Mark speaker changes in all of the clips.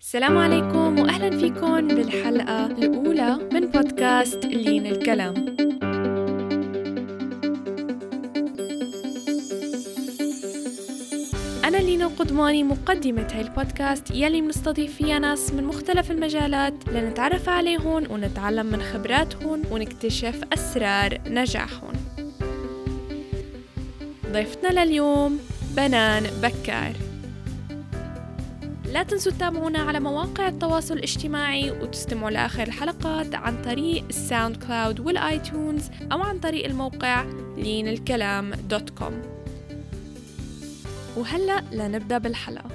Speaker 1: السلام عليكم واهلا فيكم بالحلقة الأولى من بودكاست لين الكلام. أنا لينا قدماني مقدمة هاي البودكاست يلي بنستضيف فيها ناس من مختلف المجالات لنتعرف عليهم ونتعلم من خبراتهم ونكتشف أسرار نجاحهم ضيفتنا لليوم بنان بكار. لا تنسوا تتابعونا على مواقع التواصل الاجتماعي وتستمعوا لآخر الحلقات عن طريق الساوند كلاود والآيتونز أو عن طريق الموقع لين الكلام dot com. وهلأ لنبدأ بالحلقة.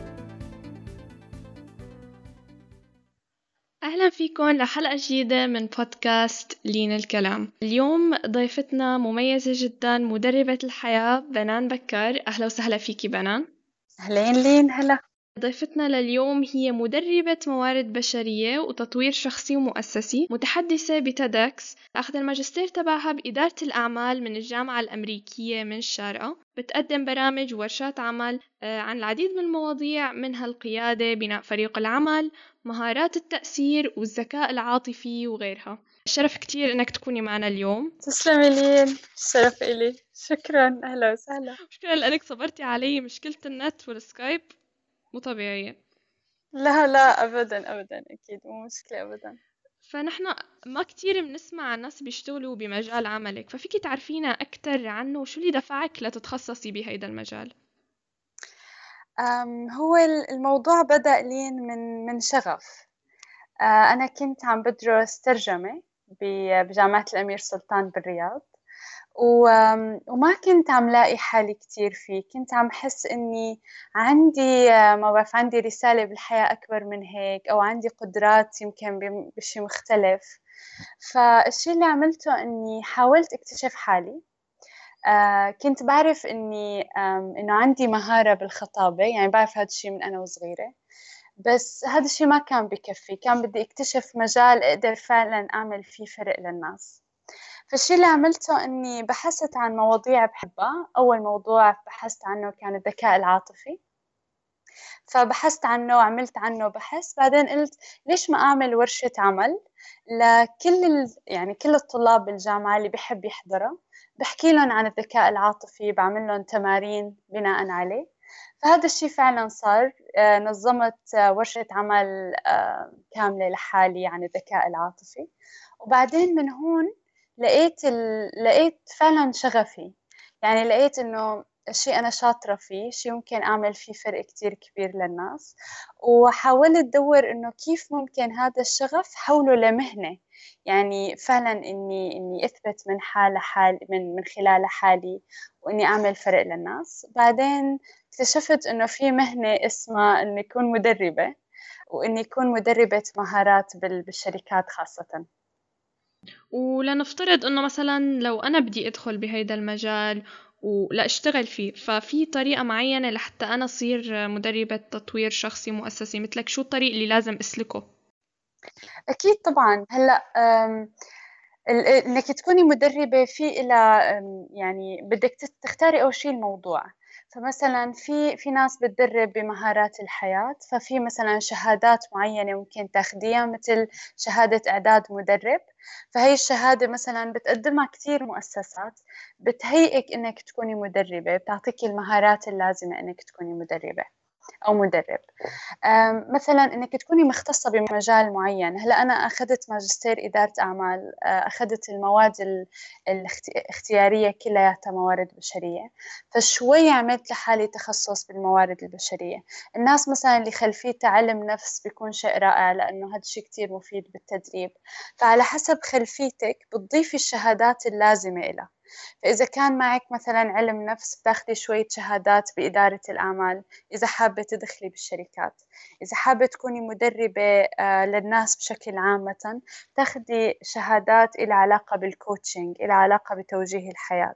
Speaker 1: أهلا فيكم لحلقة جديدة من بودكاست لين الكلام اليوم ضيفتنا مميزة جدا مدربة الحياة بنان بكار. أهلا وسهلا فيكي بنان.
Speaker 2: أهلين لين هلا.
Speaker 1: ضيفتنا لليوم هي مدربة موارد بشرية وتطوير شخصي ومؤسسي متحدثة بتدكس أخذ الماجستير تبعها بإدارة الأعمال من الجامعة الأمريكية من الشارقة. بتقدم برامج وورشات عمل آه، عن العديد من المواضيع منها القيادة بناء فريق العمل مهارات التأثير والذكاء العاطفي وغيرها. شرف كتير إنك تكوني معنا اليوم.
Speaker 2: تسلمي لين الشرف إلي. شكرا. أهلا وسهلا.
Speaker 1: شكرا لأنك صبرتي علي مشكلة النت والسكايب. مو طبيعية.
Speaker 2: لا لا أبدا أبدا أكيد مو مشكلة أبدا.
Speaker 1: فنحن ما كتير بنسمع عن ناس بيشتغلوا بمجال عملك ففيكي تعرفينا أكتر عنه وشو اللي دفعك لتتخصصي بهيدا المجال؟
Speaker 2: هو الموضوع بدأ لين من من شغف. أه أنا كنت عم بدرس ترجمة بجامعة الأمير سلطان بالرياض. وما كنت عم لاقي حالي كتير فيه. كنت عم حس إني عندي ما بعرف عندي رسالة بالحياة أكبر من هيك أو عندي قدرات يمكن بشي مختلف. فالشي اللي عملته إني حاولت اكتشف حالي. كنت بعرف إني إنه عندي مهارة بالخطابة يعني بعرف هذا الشي من أنا وصغيرة. بس هذا الشي ما كان بكفي. كان بدي اكتشف مجال أقدر فعلا أعمل فيه فرق للناس. فالشي اللي عملته إني بحثت عن مواضيع بحبها. أول موضوع بحثت عنه كان الذكاء العاطفي. فبحثت عنه وعملت عنه بحث. بعدين قلت ليش ما أعمل ورشة عمل لكل ال... يعني كل الطلاب بالجامعة اللي بحب يحضرها بحكي لهم عن الذكاء العاطفي بعمل لهم تمارين بناء عليه. فهذا الشيء فعلا صار. آه، نظمت ورشة عمل آه، كاملة لحالي عن الذكاء العاطفي. وبعدين من هون لقيت ال... لقيت فعلا شغفي. يعني لقيت إنه شيء أنا شاطرة فيه شيء ممكن أعمل فيه فرق كتير كبير للناس. وحاولت أدور إنه كيف ممكن هذا الشغف حوله لمهنة. يعني فعلا إني إني أثبت من حال حال من من خلال حالي وإني أعمل فرق للناس. بعدين اكتشفت إنه في مهنة اسمها إني أكون مدربة وإني أكون مدربة مهارات بالشركات خاصة.
Speaker 1: ولنفترض إنه مثلا لو أنا بدي أدخل بهيدا المجال ولا أشتغل فيه ففي طريقة معينة لحتى أنا أصير مدربة تطوير شخصي مؤسسي مثلك شو الطريق اللي لازم أسلكه؟
Speaker 2: أكيد طبعا. هلأ إنك تكوني مدربة في إلى يعني بدك تختاري أول شيء الموضوع. فمثلا في في ناس بتدرب بمهارات الحياة ففي مثلا شهادات معينة ممكن تاخديها مثل شهادة إعداد مدرب. فهي الشهادة مثلا بتقدمها كثير مؤسسات بتهيئك إنك تكوني مدربة بتعطيك المهارات اللازمة إنك تكوني مدربة. أو مدرب. مثلا إنك تكوني مختصة بمجال معين هلأ أنا أخذت ماجستير إدارة أعمال آه، أخذت المواد الاختيارية كلياتها موارد بشرية. فشوي عملت لحالي تخصص بالموارد البشرية. الناس مثلا اللي خلفيتها علم نفس بيكون شيء رائع لأنه هذا الشيء كتير مفيد بالتدريب. فعلى حسب خلفيتك بتضيفي الشهادات اللازمة لها فإذا كان معك مثلا علم نفس بتاخدي شوية شهادات بإدارة الأعمال. إذا حابة تدخلي بالشركات. إذا حابة تكوني مدربة آه، للناس بشكل عام مثلا تاخدي شهادات إلى علاقة بالكوتشنج إلى علاقة بتوجيه الحياة.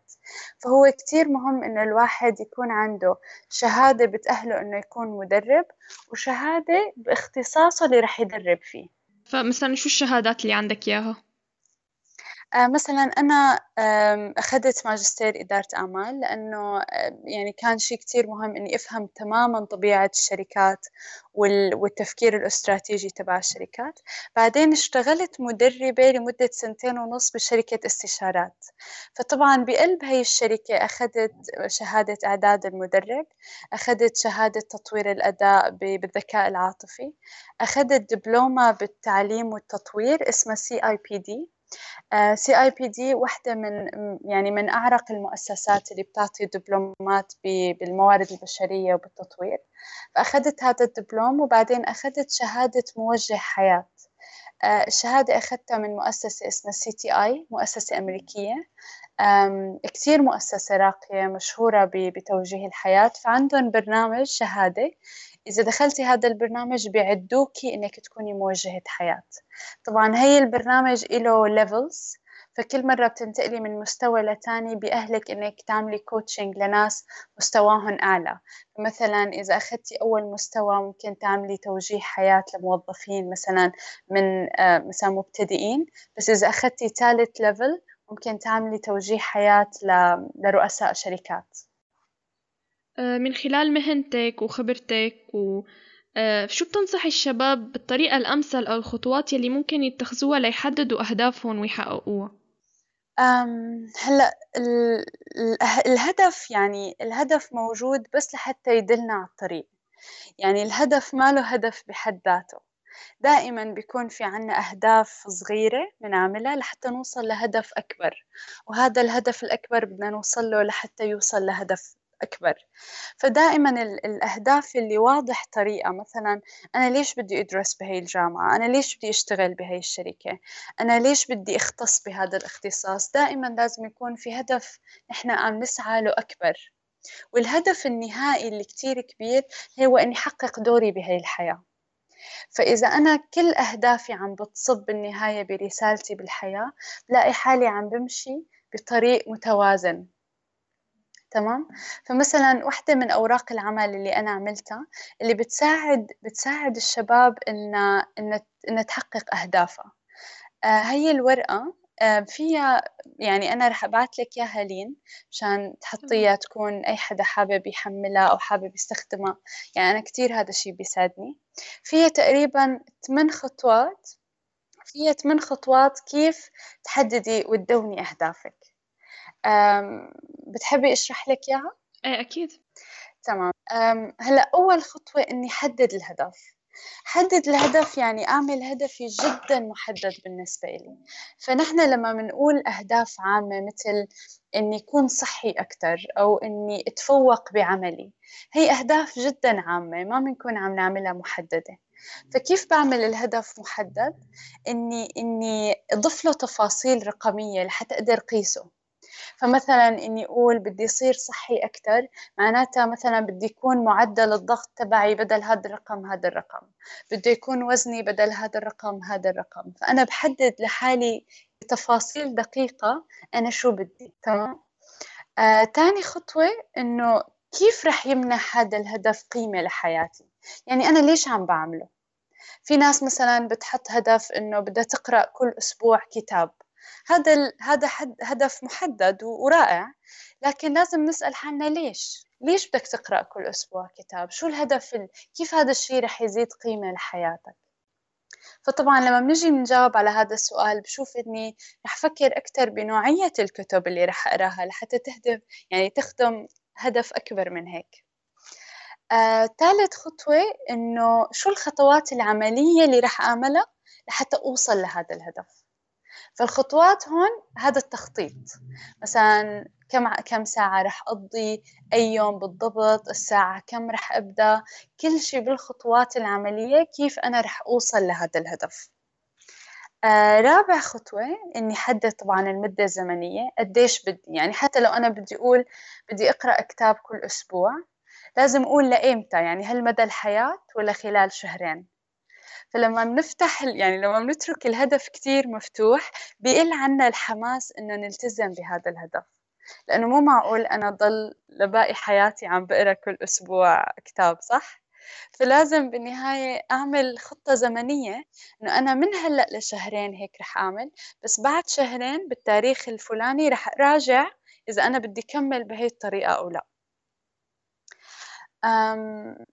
Speaker 2: فهو كتير مهم إنه الواحد يكون عنده شهادة بتأهله إنه يكون مدرب وشهادة باختصاصه اللي رح يدرب فيه.
Speaker 1: فمثلا شو الشهادات اللي عندك إياها؟
Speaker 2: آه، مثلا أنا أخذت ماجستير إدارة أعمال لأنه يعني كان شيء كتير مهم إني أفهم تماما طبيعة الشركات والتفكير الاستراتيجي تبع الشركات. بعدين اشتغلت مدربة لمدة سنتين ونص بشركة استشارات. فطبعا بقلب هاي الشركة أخذت شهادة إعداد المدرب أخذت شهادة تطوير الأداء بالذكاء العاطفي أخذت دبلومة بالتعليم والتطوير اسمها سي آي بي دي سي اي بي دي واحدة من يعني من أعرق المؤسسات اللي بتعطي دبلومات بالموارد البشرية وبالتطوير. فأخذت هذا الدبلوم وبعدين أخذت شهادة موجه حياة. آه، الشهادة أخذتها من مؤسسة اسمها CTI مؤسسة أمريكية. كتير مؤسسة راقية مشهورة بتوجيه الحياة. فعندهم برنامج شهادة إذا دخلتي هذا البرنامج بيعدوكي إنك تكوني موجهة حياة. طبعا هي البرنامج له levels فكل مرة بتنتقلي من مستوى لتاني بيأهلك إنك تعملي coaching لناس مستواهم أعلى. مثلا إذا أخذتي أول مستوى ممكن تعملي توجيه حياة لموظفين مثلا من آه، مثلا مبتدئين بس إذا أخذتي ثالث ليفل ممكن تعملي توجيه حياة لرؤساء شركات.
Speaker 1: من خلال مهنتك وخبرتك و آه، شو بتنصحي الشباب بالطريقة الأمثل أو الخطوات يلي ممكن يتخذوها ليحددوا أهدافهم ويحققوها؟
Speaker 2: هلأ الهدف يعني الهدف موجود بس لحتى يدلنا على الطريق. يعني الهدف ما له هدف بحد ذاته. دائما بيكون في عنا أهداف صغيرة بنعملها لحتى نوصل لهدف أكبر. وهذا الهدف الأكبر بدنا نوصل له لحتى يوصل لهدف أكبر. فدائما الأهداف اللي واضح طريقة مثلا أنا ليش بدي أدرس بهي الجامعة؟ أنا ليش بدي أشتغل بهي الشركة؟ أنا ليش بدي أختص بهذا الاختصاص؟ دائما لازم يكون في هدف نحن عم نسعى له أكبر. والهدف النهائي اللي كتير كبير هو أني أحقق دوري بهي الحياة. فإذا أنا كل أهدافي عم بتصب بالنهاية برسالتي بالحياة بلاقي حالي عم بمشي بطريق متوازن. تمام؟ فمثلا واحدة من أوراق العمل اللي أنا عملتها اللي بتساعد بتساعد الشباب إن إن إن تحقق أهدافها. آه هي الورقة آه فيها يعني أنا رح أبعت لك إياها لين مشان تحطيها تكون أي حدا حابب يحملها أو حابب يستخدمها. يعني أنا كتير هذا الشيء بيساعدني. فيها تقريبا ثمان خطوات فيها ثمان خطوات كيف تحددي وتدوني أهدافك. بتحبي أشرح لك إياها؟
Speaker 1: إيه أكيد.
Speaker 2: تمام. هلأ أول خطوة إني حدد الهدف. حدد الهدف يعني أعمل هدفي جدا محدد بالنسبة لي فنحن لما بنقول أهداف عامة مثل إني أكون صحي أكثر أو إني أتفوق بعملي هي أهداف جدا عامة ما بنكون عم نعملها محددة. فكيف بعمل الهدف محدد؟ إني إني أضيف له تفاصيل رقمية لحتى أقدر قيسه فمثلا إني أقول بدي يصير صحي أكثر معناتها مثلا بدي يكون معدل الضغط تبعي بدل هذا الرقم هذا الرقم. بده يكون وزني بدل هذا الرقم هذا الرقم. فأنا بحدد لحالي بتفاصيل دقيقة أنا شو بدي تمام؟ آه، تاني خطوة إنه كيف رح يمنح هذا الهدف قيمة لحياتي؟ يعني أنا ليش عم بعمله؟ في ناس مثلا بتحط هدف إنه بدها تقرأ كل أسبوع كتاب. هذا هذا هدف محدد ورائع. لكن لازم نسأل حالنا ليش؟ ليش بدك تقرأ كل أسبوع كتاب؟ شو الهدف ال... كيف هذا الشيء رح يزيد قيمة لحياتك؟ فطبعا لما بنجي نجاوب على هذا السؤال بشوف إني رح أفكر أكثر بنوعية الكتب اللي رح أقراها لحتى تهدف يعني تخدم هدف أكبر من هيك. آه، ثالث خطوة إنه شو الخطوات العملية اللي رح أعملها لحتى أوصل لهذا الهدف؟ فالخطوات هون هذا التخطيط. مثلا كم كم ساعة رح أقضي أي يوم بالضبط الساعة كم رح أبدأ كل شيء بالخطوات العملية كيف أنا رح أوصل لهذا الهدف. آه رابع خطوة إني حدد طبعا المدة الزمنية قديش بدي يعني حتى لو أنا بدي أقول بدي أقرأ كتاب كل أسبوع لازم أقول لإمتى يعني هل مدى الحياة ولا خلال شهرين؟ فلما بنفتح يعني لما بنترك الهدف كتير مفتوح بيقل عنا الحماس إنه نلتزم بهذا الهدف لأنه مو معقول أنا ضل لباقي حياتي عم بقرأ كل أسبوع كتاب صح؟ فلازم بالنهاية أعمل خطة زمنية إنه أنا من هلأ لشهرين هيك رح أعمل بس بعد شهرين بالتاريخ الفلاني رح أراجع إذا أنا بدي كمل بهي الطريقة أو لا آه،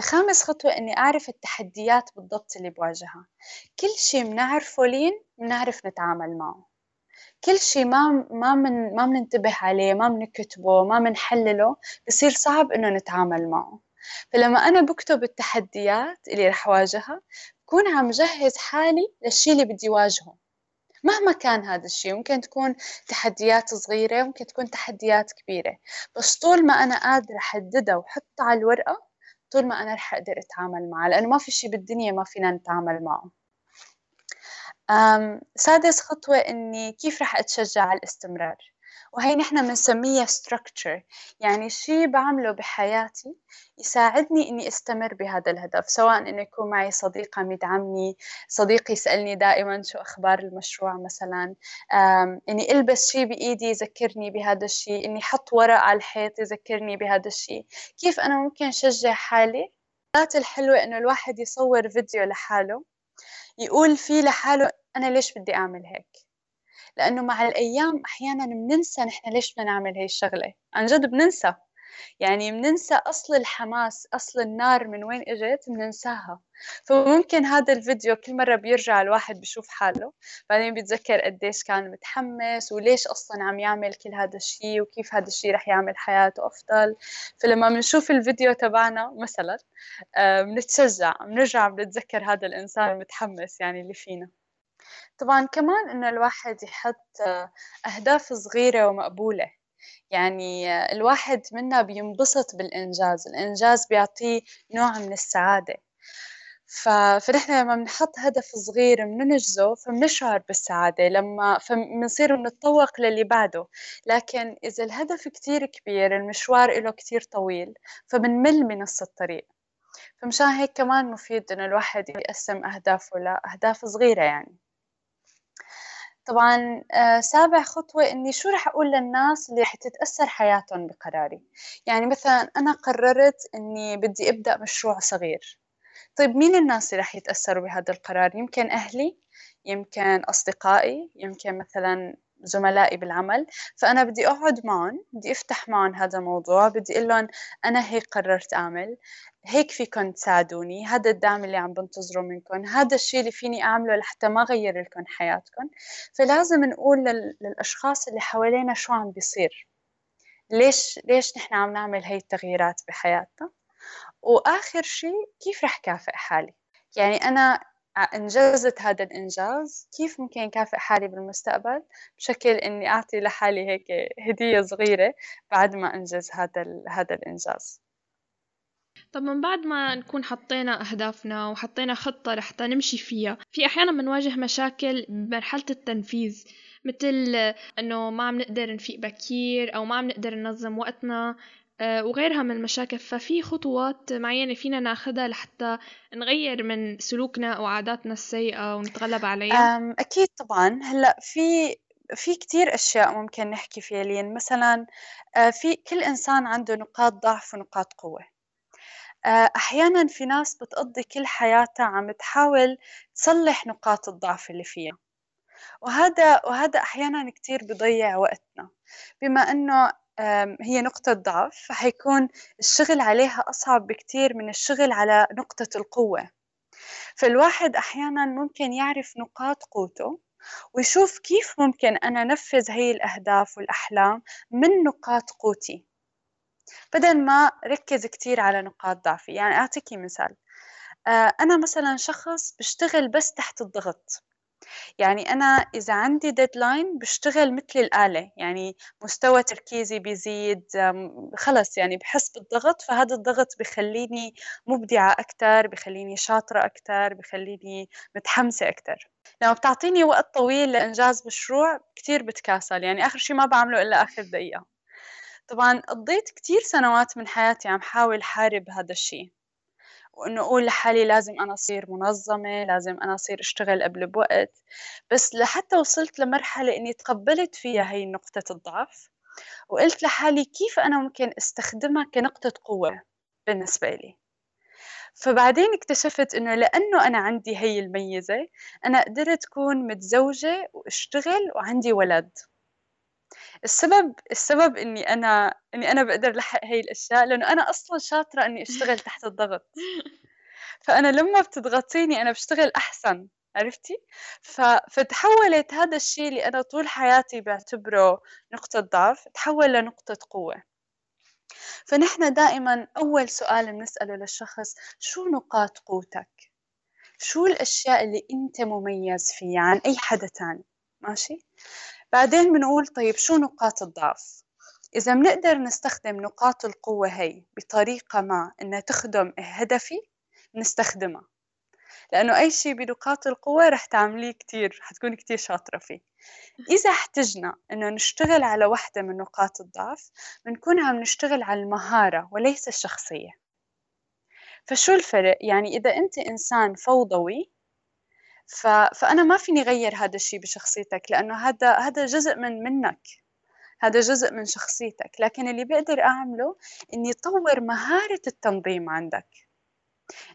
Speaker 2: خامس خطوة إني أعرف التحديات بالضبط اللي بواجهها. كل شي بنعرفه لين بنعرف نتعامل معه. كل شي ما ما من ما بننتبه عليه ما بنكتبه ما بنحلله بصير صعب إنه نتعامل معه. فلما أنا بكتب التحديات اللي رح واجهها بكون عم جهز حالي للشي اللي بدي واجهه. مهما كان هذا الشيء ممكن تكون تحديات صغيرة ممكن تكون تحديات كبيرة. بس طول ما أنا قادرة أحددها وحطها على الورقة طول ما أنا رح أقدر أتعامل معها لأنه ما في شيء بالدنيا ما فينا نتعامل معه. سادس خطوة إني كيف رح أتشجع على الاستمرار؟ وهي نحن بنسميها structure. يعني شيء بعمله بحياتي يساعدني إني أستمر بهذا الهدف سواء إنه يكون معي صديق عم يدعمني صديق يسألني دائما شو أخبار المشروع مثلا إني ألبس شيء بإيدي يذكرني بهذا الشيء إني حط ورق على الحيط يذكرني بهذا الشيء كيف أنا ممكن شجع حالي؟ الحلوة إنه الواحد يصور فيديو لحاله يقول فيه لحاله أنا ليش بدي أعمل هيك؟ لأنه مع الأيام أحيانا بننسى نحن ليش بدنا نعمل هاي الشغلة. عن جد بننسى. يعني بننسى أصل الحماس أصل النار من وين إجت بننساها. فممكن هذا الفيديو كل مرة بيرجع الواحد بشوف حاله. بعدين بيتذكر قديش كان متحمس وليش أصلا عم يعمل كل هذا الشيء وكيف هذا الشيء رح يعمل حياته أفضل. فلما بنشوف الفيديو تبعنا مثلا آه، بنتشجع بنرجع بنتذكر هذا الإنسان المتحمس يعني اللي فينا. طبعا كمان إنه الواحد يحط أهداف صغيرة ومقبولة. يعني الواحد منا بينبسط بالإنجاز. الإنجاز بيعطيه نوع من السعادة. ف... فنحن لما بنحط هدف صغير بننجزه فبنشعر بالسعادة. لما فبنصير بنتطوق للي بعده. لكن إذا الهدف كتير كبير المشوار له كتير طويل فبنمل من نص الطريق. فمشان هيك كمان مفيد إنه الواحد يقسم أهدافه لأهداف صغيرة يعني. طبعا آه، سابع خطوة إني شو رح أقول للناس اللي رح تتأثر حياتهم بقراري. يعني مثلا أنا قررت إني بدي أبدأ مشروع صغير. طيب مين الناس اللي رح يتأثروا بهذا القرار؟ يمكن أهلي يمكن أصدقائي يمكن مثلا زملائي بالعمل. فأنا بدي أقعد معهم بدي أفتح معهم هذا الموضوع بدي أقول لهم أنا هيك قررت أعمل. هيك فيكم تساعدوني هذا الدعم اللي عم بنتظره منكم هذا الشيء اللي فيني أعمله لحتى ما أغير لكم حياتكم فلازم نقول للأشخاص اللي حوالينا شو عم بيصير. ليش ليش نحن عم نعمل هي التغييرات بحياتنا؟ وآخر شيء كيف رح كافئ حالي؟ يعني أنا إنجزت هذا الإنجاز كيف ممكن كافئ حالي بالمستقبل؟ بشكل إني أعطي لحالي هيك هدية صغيرة بعد ما أنجز هذا هذا الإنجاز.
Speaker 1: طب من بعد ما نكون حطينا أهدافنا وحطينا خطة لحتى نمشي فيها في أحيانا بنواجه مشاكل بمرحلة التنفيذ مثل إنه ما عم نقدر نفيق بكير أو ما عم نقدر ننظم وقتنا آه، وغيرها من المشاكل. ففي خطوات معينة فينا ناخدها لحتى نغير من سلوكنا أو عاداتنا السيئة ونتغلب عليها.
Speaker 2: أكيد طبعا. هلأ في في كتير أشياء ممكن نحكي فيها لين مثلا آه، في كل إنسان عنده نقاط ضعف ونقاط قوة. آه، أحيانا في ناس بتقضي كل حياتها عم تحاول تصلح نقاط الضعف اللي فيها. وهذا وهذا أحيانا كتير بضيع وقتنا. بما أنه هي نقطة ضعف فحيكون الشغل عليها أصعب بكتير من الشغل على نقطة القوة. فالواحد أحيانا ممكن يعرف نقاط قوته ويشوف كيف ممكن أنا أنفذ هي الأهداف والأحلام من نقاط قوتي. بدل ما ركز كتير على نقاط ضعفي. يعني أعطيكي مثال. آه، أنا مثلا شخص بشتغل بس تحت الضغط. يعني أنا إذا عندي ديدلاين بشتغل مثل الآلة. يعني مستوى تركيزي بيزيد خلص يعني بحس بالضغط فهذا الضغط بخليني مبدعة أكتر بخليني شاطرة أكتر بخليني متحمسة أكتر. لما بتعطيني وقت طويل لإنجاز مشروع كتير بتكاسل. يعني آخر شي ما بعمله إلا آخر دقيقة. طبعا قضيت كتير سنوات من حياتي عم حاول حارب هذا الشيء وإنه أقول لحالي لازم أنا أصير منظمة لازم أنا أصير أشتغل قبل بوقت. بس لحتى وصلت لمرحلة إني تقبلت فيها هي نقطة الضعف وقلت لحالي كيف أنا ممكن أستخدمها كنقطة قوة بالنسبة لي. فبعدين اكتشفت إنه لأنه أنا عندي هي الميزة أنا قدرت أكون متزوجة وأشتغل وعندي ولد. السبب السبب إني أنا إني أنا بقدر لحق هي الأشياء لأنه أنا أصلا شاطرة إني أشتغل تحت الضغط فأنا لما بتضغطيني أنا بشتغل أحسن عرفتي؟ ف... فتحولت هذا الشيء اللي أنا طول حياتي بعتبره نقطة ضعف تحول لنقطة قوة فنحن دائما أول سؤال بنسأله للشخص شو نقاط قوتك؟ شو الأشياء اللي أنت مميز فيها عن أي حدا تاني؟ ماشي؟ بعدين بنقول طيب شو نقاط الضعف؟ إذا بنقدر نستخدم نقاط القوة هي بطريقة ما إنها تخدم هدفي نستخدمها لأنه أي شيء بنقاط القوة رح تعمليه كتير حتكون كتير شاطرة فيه إذا احتجنا إنه نشتغل على واحدة من نقاط الضعف بنكون عم نشتغل على المهارة وليس الشخصية فشو الفرق؟ يعني إذا أنت إنسان فوضوي ف... فأنا ما فيني غير هذا الشيء بشخصيتك لأنه هذا هذا جزء من منك هذا جزء من شخصيتك. لكن اللي بقدر أعمله إني أطور مهارة التنظيم عندك.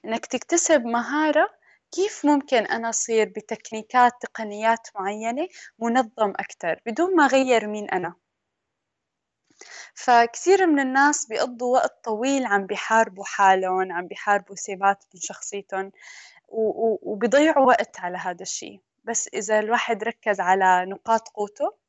Speaker 2: إنك تكتسب مهارة كيف ممكن أنا أصير بتكنيكات تقنيات معينة منظم أكثر بدون ما أغير مين أنا. فكثير من الناس بيقضوا وقت طويل عم بيحاربوا حالهم عم بيحاربوا سمات من شخصيتهم وبيضيعوا وقت على هذا الشيء. بس إذا الواحد ركز على نقاط قوته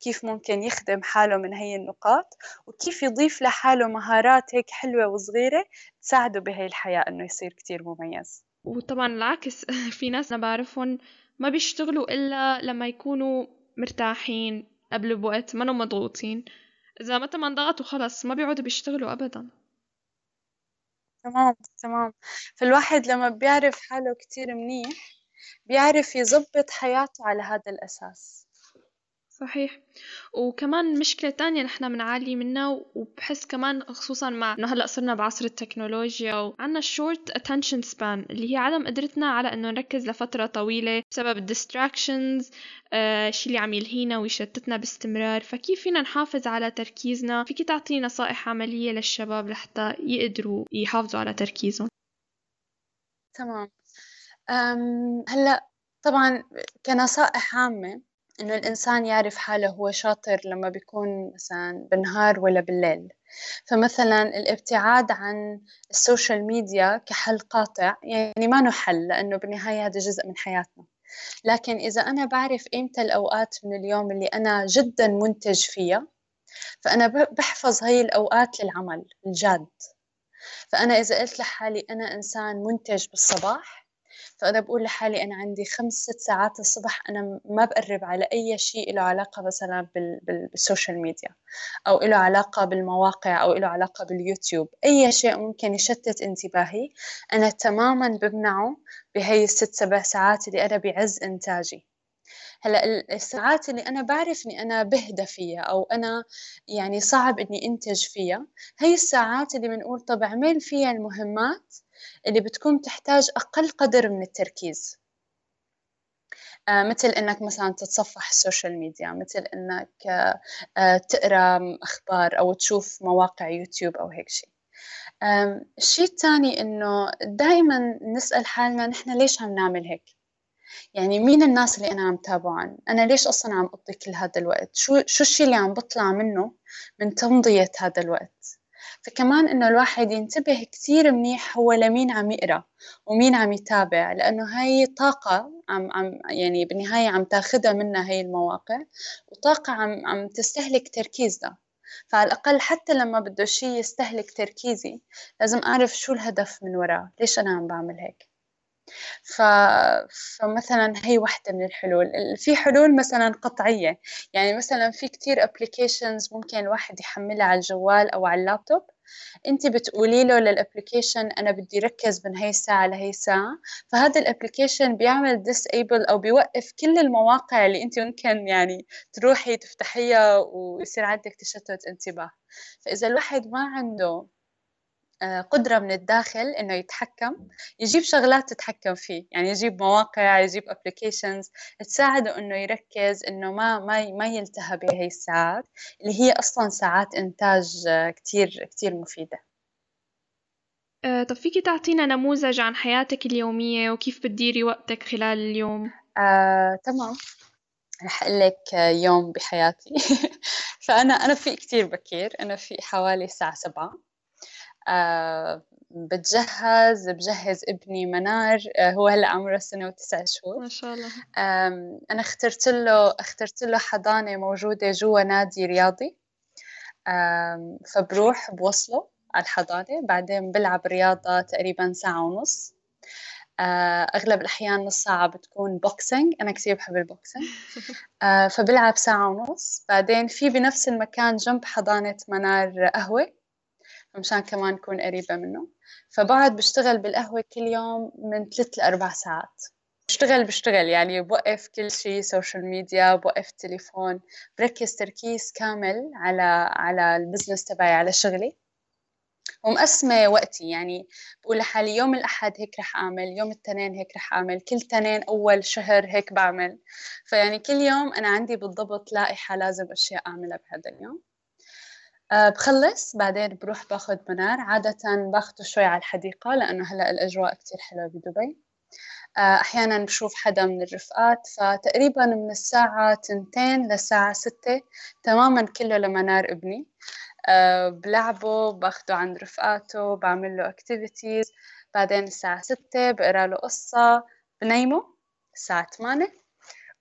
Speaker 2: كيف ممكن يخدم حاله من هي النقاط وكيف يضيف لحاله مهارات هيك حلوة وصغيرة تساعده بهي الحياة إنه يصير كتير مميز.
Speaker 1: وطبعا العكس في ناس أنا بعرفهم ما بيشتغلوا إلا لما يكونوا مرتاحين قبل بوقت ما مضغوطين. إذا متى ما انضغطوا خلص ما بيقعدوا بيشتغلوا أبدا.
Speaker 2: تمام تمام. فالواحد لما بيعرف حاله كتير منيح بيعرف يزبط حياته على هذا الأساس.
Speaker 1: صحيح. وكمان مشكلة تانية نحنا بنعاني منها وبحس كمان خصوصا مع إنه هلأ صرنا بعصر التكنولوجيا وعنا ال short attention span اللي هي عدم قدرتنا على إنه نركز لفترة طويلة بسبب ال distractions آه الشي اللي عم يلهينا ويشتتنا باستمرار. فكيف فينا نحافظ على تركيزنا؟ فيكي تعطي نصائح عملية للشباب لحتى يقدروا يحافظوا على تركيزهم؟
Speaker 2: تمام. هلأ طبعا كنصائح عامة إنه الإنسان يعرف حاله هو شاطر لما بيكون مثلا بالنهار ولا بالليل. فمثلا الابتعاد عن ال social media كحل قاطع يعني ما له حل لأنه بالنهاية هذا جزء من حياتنا. لكن إذا أنا بعرف إمتى الأوقات من اليوم اللي أنا جدا منتج فيها فأنا بحفظ هاي الأوقات للعمل الجاد. فأنا إذا قلت لحالي أنا إنسان منتج بالصباح فأنا بقول لحالي أنا عندي خمس ست ساعات الصبح أنا ما بقرب على أي شيء له علاقة مثلا بال social media أو له علاقة بالمواقع أو له علاقة باليوتيوب. أي شيء ممكن يشتت انتباهي أنا تماما بمنعه بهي الست سبع ساعات اللي أنا بعز إنتاجي. هلأ الساعات اللي أنا بعرف إني أنا بهدى فيها أو أنا يعني صعب إني إنتج فيها هي الساعات اللي بنقول طب اعمل فيها المهمات؟ اللي بتكون تحتاج أقل قدر من التركيز. آه، مثل إنك مثلا تتصفح ال social media مثل إنك آه، تقرأ أخبار أو تشوف مواقع يوتيوب أو هيك شيء. الشيء الثاني إنه دائما نسأل حالنا نحن ليش عم نعمل هيك؟ يعني مين الناس اللي أنا عم تابعهم؟ أنا ليش أصلا عم أقضي كل هذا الوقت؟ شو شو الشيء اللي عم بطلع منه من تمضية هذا الوقت؟ فكمان إنه الواحد ينتبه كتير منيح هو لمين عم يقرأ ومين عم يتابع لأنه هاي طاقة عم عم يعني بالنهاية عم تاخدها منا هاي المواقع وطاقة عم عم تستهلك تركيزنا فعلى الأقل حتى لما بده شيء يستهلك تركيزي لازم أعرف شو الهدف من وراه ليش أنا عم بعمل هيك؟ ف... فمثلا هي واحدة من الحلول. في حلول مثلا قطعية. يعني مثلا في كتير applications ممكن الواحد يحملها على الجوال أو على اللابتوب. أنت بتقولي له لل application أنا بدي ركز من هي الساعة لهي الساعة. فهذا ال application بيعمل disable أو بيوقف كل المواقع اللي أنت ممكن يعني تروحي تفتحيها ويصير عندك تشتت انتباه. فإذا الواحد ما عنده قدرة من الداخل إنه يتحكم يجيب شغلات تتحكم فيه. يعني يجيب مواقع يجيب ابلكيشنز تساعده إنه يركز إنه ما ما ما يلتهى بهي الساعات اللي هي أصلا ساعات إنتاج آه، كتير كتير مفيدة.
Speaker 1: آه، طب فيكي تعطينا نموذج عن حياتك اليومية وكيف بتديري وقتك خلال اليوم؟
Speaker 2: آه، تمام. رح أقول لك يوم بحياتي. فأنا أنا في كتير بكير. أنا في حوالي الساعة سبعة. آه بتجهز بجهز ابني منار. آه هو هلأ عمره سنة وتسع شهور.
Speaker 1: ما شاء الله.
Speaker 2: أنا اخترت له اخترت له حضانة موجودة جوا نادي رياضي. فبروح بوصله على الحضانة. بعدين بلعب رياضة تقريبا ساعة ونص. آه، أغلب الأحيان نص ساعة بتكون boxing أنا كثير بحب ال boxing آه، فبلعب ساعة ونص. بعدين في بنفس المكان جنب حضانة منار قهوة. مشان كمان نكون قريبة منه. فبقعد بشتغل بالقهوة كل يوم من ثلاث لأربع ساعات. بشتغل بشتغل. يعني بوقف كل شيء social media بوقف تليفون بركز تركيز كامل على على ال business تبعي على شغلي. ومقسمة وقتي. يعني بقول لحالي يوم الأحد هيك رح أعمل يوم الاثنين هيك رح أعمل. كل اثنين أول شهر هيك بعمل. فيعني كل يوم أنا عندي بالضبط لائحة لازم أشياء أعملها بهذا اليوم. بخلص بعدين بروح باخذ منار. عادة باخده شوي على الحديقة لأنه هلأ الأجواء كتير حلوة بدبي. أه أحيانا بشوف حدا من الرفقات فتقريبا من الساعة تنتين للساعة ستة تماما كله لمنار ابني. أه بلعبه باخده عند رفقاته بعمل له اكتيفيتيز بعدين الساعة ستة بقرأ له قصة بنيمه الساعة ثمانية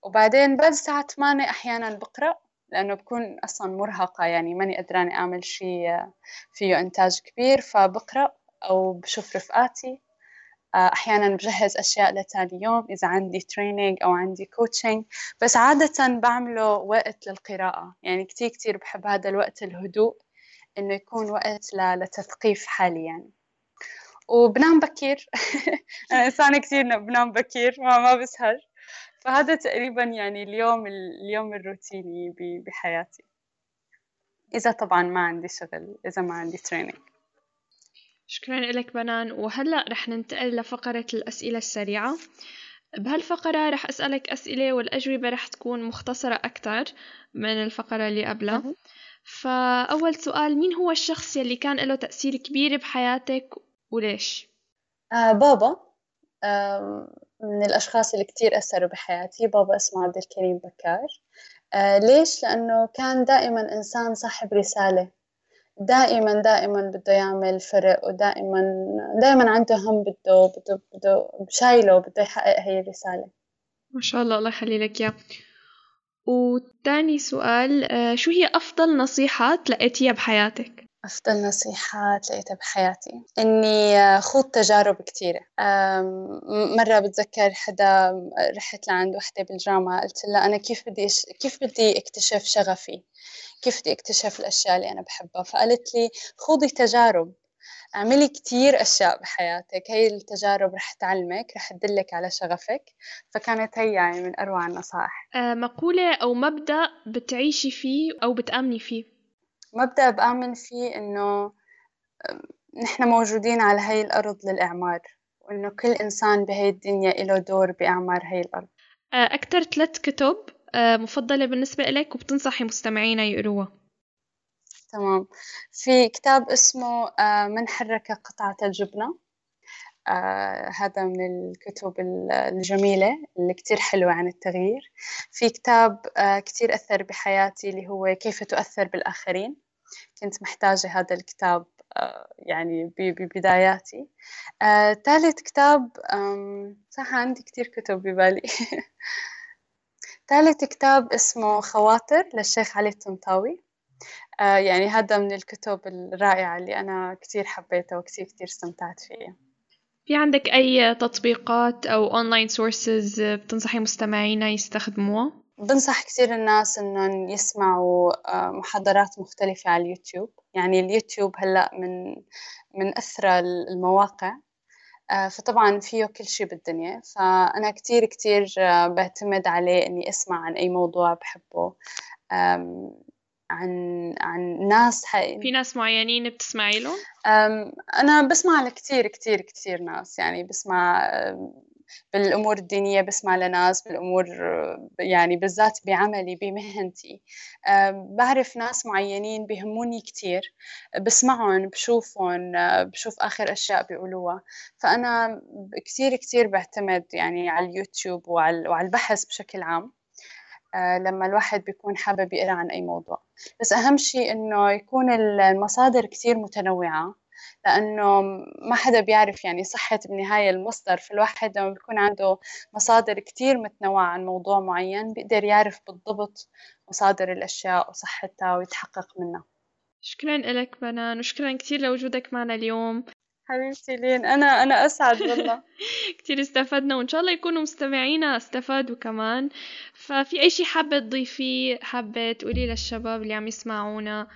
Speaker 2: وبعدين بعد الساعة ثمانية أحيانا بقرأ لأنه بكون أصلا مرهقة يعني ماني قدرانة أعمل شيء فيه إنتاج كبير فبقرأ أو بشوف رفقاتي. آه، أحيانا بجهز أشياء لتاني يوم إذا عندي training أو عندي coaching بس عادة بعمله وقت للقراءة. يعني كتير كتير بحب هذا الوقت الهدوء إنه يكون وقت لتثقيف حالي يعني. وبنام بكير. أنا إنسانة كتير بنام بكير ما ما بسهر. فهذا تقريبا يعني اليوم اليوم الروتيني بحياتي. إذا طبعا ما عندي شغل إذا ما عندي تريننج
Speaker 1: شكرا لك بنان. وهلأ رح ننتقل لفقرة الأسئلة السريعة. بهالفقرة رح أسألك أسئلة والأجوبة رح تكون مختصرة أكثر من الفقرة اللي قبلها. فأول سؤال مين هو الشخص يلي كان له تأثير كبير بحياتك وليش؟
Speaker 2: آه بابا. آه من الأشخاص اللي كتير أثروا بحياتي بابا اسمه عبد الكريم بكار آه ليش؟ لأنه كان دائما إنسان صاحب رسالة دائما دائما بده يعمل فرق ودائما دائما عنده هم بده بده بده شايله بده يحقق هي الرسالة
Speaker 1: ما شاء الله الله يخلي لك إياه وتاني سؤال آه، شو هي أفضل نصيحة تلقيتيها بحياتك؟
Speaker 2: أفضل نصيحة لقيتها بحياتي إني خوض تجارب كثيرة مرة بتذكر حدا رحت لعند وحدة بالجامعة قلت لها أنا كيف بدي كيف بدي أكتشف شغفي؟ كيف بدي أكتشف الأشياء اللي أنا بحبها؟ فقالت لي خوضي تجارب اعملي كتير أشياء بحياتك. هي التجارب رح تعلمك رح تدلك على شغفك. فكانت هي يعني من أروع النصائح.
Speaker 1: أه مقولة أو مبدأ بتعيشي فيه أو بتآمني فيه.
Speaker 2: مبدأ بآمن فيه إنه نحن موجودين على هاي الأرض للإعمار وإنه كل إنسان بهاي الدنيا له دور بإعمار هاي الأرض.
Speaker 1: أه، أكتر ثلاث كتب أه، مفضلة بالنسبة إليك وبتنصحي مستمعينا يقروها.
Speaker 2: تمام. في كتاب اسمه آه، من حرك قطعة الجبنة آه هذا من الكتب الجميلة اللي كتير حلوة عن التغيير. في كتاب آه كتير أثر بحياتي اللي هو كيف تؤثر بالآخرين. كنت محتاجة هذا الكتاب آه يعني ببداياتي. آه، ثالث كتاب صح عندي كتير كتب ببالي. ثالث كتاب اسمه خواطر للشيخ علي الطنطاوي. آه، يعني هذا من الكتب الرائعة اللي أنا كتير حبيتها وكتير كتير استمتعت فيها.
Speaker 1: في عندك أي تطبيقات أو online sources بتنصحي مستمعينا يستخدموها؟
Speaker 2: بنصح كثير الناس إنهم يسمعوا آه، محاضرات مختلفة على اليوتيوب يعني اليوتيوب هلأ من من أثرى المواقع آه، فطبعا فيه كل شيء بالدنيا فأنا كتير كتير بعتمد عليه إني أسمع عن أي موضوع بحبه عن عن ناس
Speaker 1: حقيقي. في ناس معينين بتسمعي لهم؟
Speaker 2: أنا بسمع لكتير كتير كتير ناس يعني بسمع بالأمور الدينية بسمع لناس بالأمور يعني بالذات بعملي بمهنتي. بعرف ناس معينين بيهموني كتير بسمعهم بشوفهم بشوف آخر أشياء بيقولوها. فأنا كتير كتير بعتمد يعني على اليوتيوب وعلى البحث بشكل عام آه، لما الواحد بيكون حابب يقرأ عن أي موضوع. بس أهم شيء إنه يكون المصادر كتير متنوعة. لأنه ما حدا بيعرف يعني صحة بالنهاية المصدر فالواحد لما بيكون عنده مصادر كتير متنوعة عن موضوع معين بيقدر يعرف بالضبط مصادر الأشياء وصحتها ويتحقق منها.
Speaker 1: شكرا لك بنان وشكرا كثير لوجودك معنا اليوم.
Speaker 2: حبيبتي لين أنا أنا أسعد والله.
Speaker 1: كثير استفدنا وإن شاء الله يكونوا مستمعينا استفادوا كمان. ففي أي شيء حابة تضيفيه حابة تقولي للشباب اللي عم يسمعونا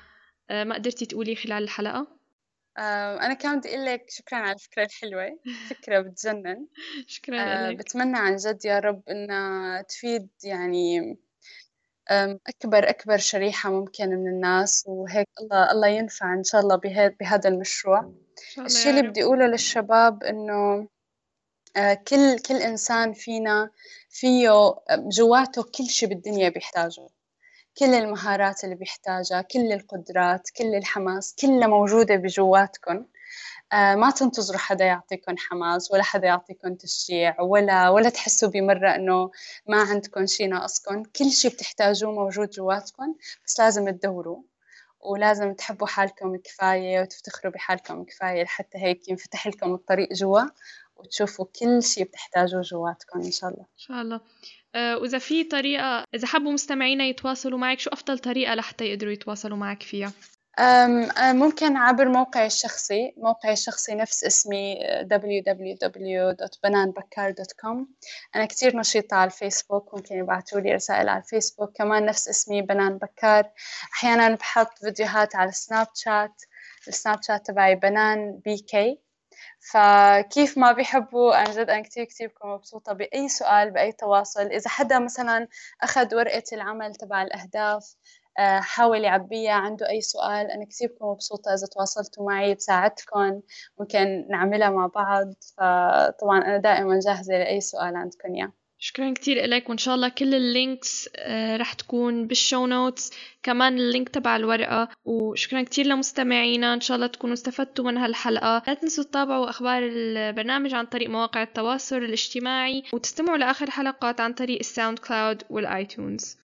Speaker 1: آه، ما قدرتي تقولي خلال الحلقة؟
Speaker 2: أنا كمان بدي أقول لك شكرا على الفكرة الحلوة. فكرة بتجنن.
Speaker 1: شكرا
Speaker 2: أه
Speaker 1: لك
Speaker 2: بتمنى عن جد يا رب إنها تفيد يعني أكبر أكبر شريحة ممكن من الناس وهيك الله الله ينفع إن شاء الله بهذا المشروع. الشيء اللي بدي أقوله للشباب إنه آه، كل كل إنسان فينا فيه جواته كل شيء بالدنيا بيحتاجه. كل المهارات اللي بيحتاجها كل القدرات كل الحماس كلها موجودة بجواتكم آه، ما تنتظروا حدا يعطيكم حماس ولا حدا يعطيكم تشجيع ولا ولا تحسوا بمرة إنه ما عندكم شيء ناقصكم كل شيء بتحتاجوه موجود جواتكم بس لازم تدوروا ولازم تحبوا حالكم كفاية وتفتخروا بحالكم كفاية لحتى هيك ينفتح لكم الطريق جوا. وتشوفوا كل شيء بتحتاجوه جواتكم إن شاء الله.
Speaker 1: إن شاء الله. آه، وإذا في طريقة إذا حبوا مستمعينا يتواصلوا معك شو أفضل طريقة لحتى يقدروا يتواصلوا معك فيها؟
Speaker 2: ممكن عبر موقعي الشخصي موقعي الشخصي نفس اسمي www.bananbakar.com أنا كتير نشيطة على الفيسبوك ممكن يبعتوا لي رسائل على الفيسبوك. كمان نفس اسمي بنان بكار أحيانا بحط فيديوهات على السناب شات السناب شات تبعي بنان بي كي. فكيف ما بيحبوا عن جد أنا كتير كتير بكون مبسوطة بأي سؤال بأي تواصل. إذا حدا مثلا أخذ ورقة العمل تبع الأهداف آه، حاول يعبيها عنده أي سؤال أنا كثير بكون مبسوطة إذا تواصلتوا معي بساعدكم ممكن نعملها مع بعض. فطبعا أنا دائما جاهزة لأي سؤال عندكم إياه.
Speaker 1: شكرا كتير لك وإن شاء الله كل ال links آه، رح تكون بال show notes. كمان ال link تبع الورقة. وشكرا كتير لمستمعينا. إن شاء الله تكونوا استفدتوا من هالحلقة. لا تنسوا تتابعوا أخبار البرنامج عن طريق مواقع التواصل الاجتماعي وتستمعوا لآخر حلقات عن طريق الساوند كلاود والآيتونز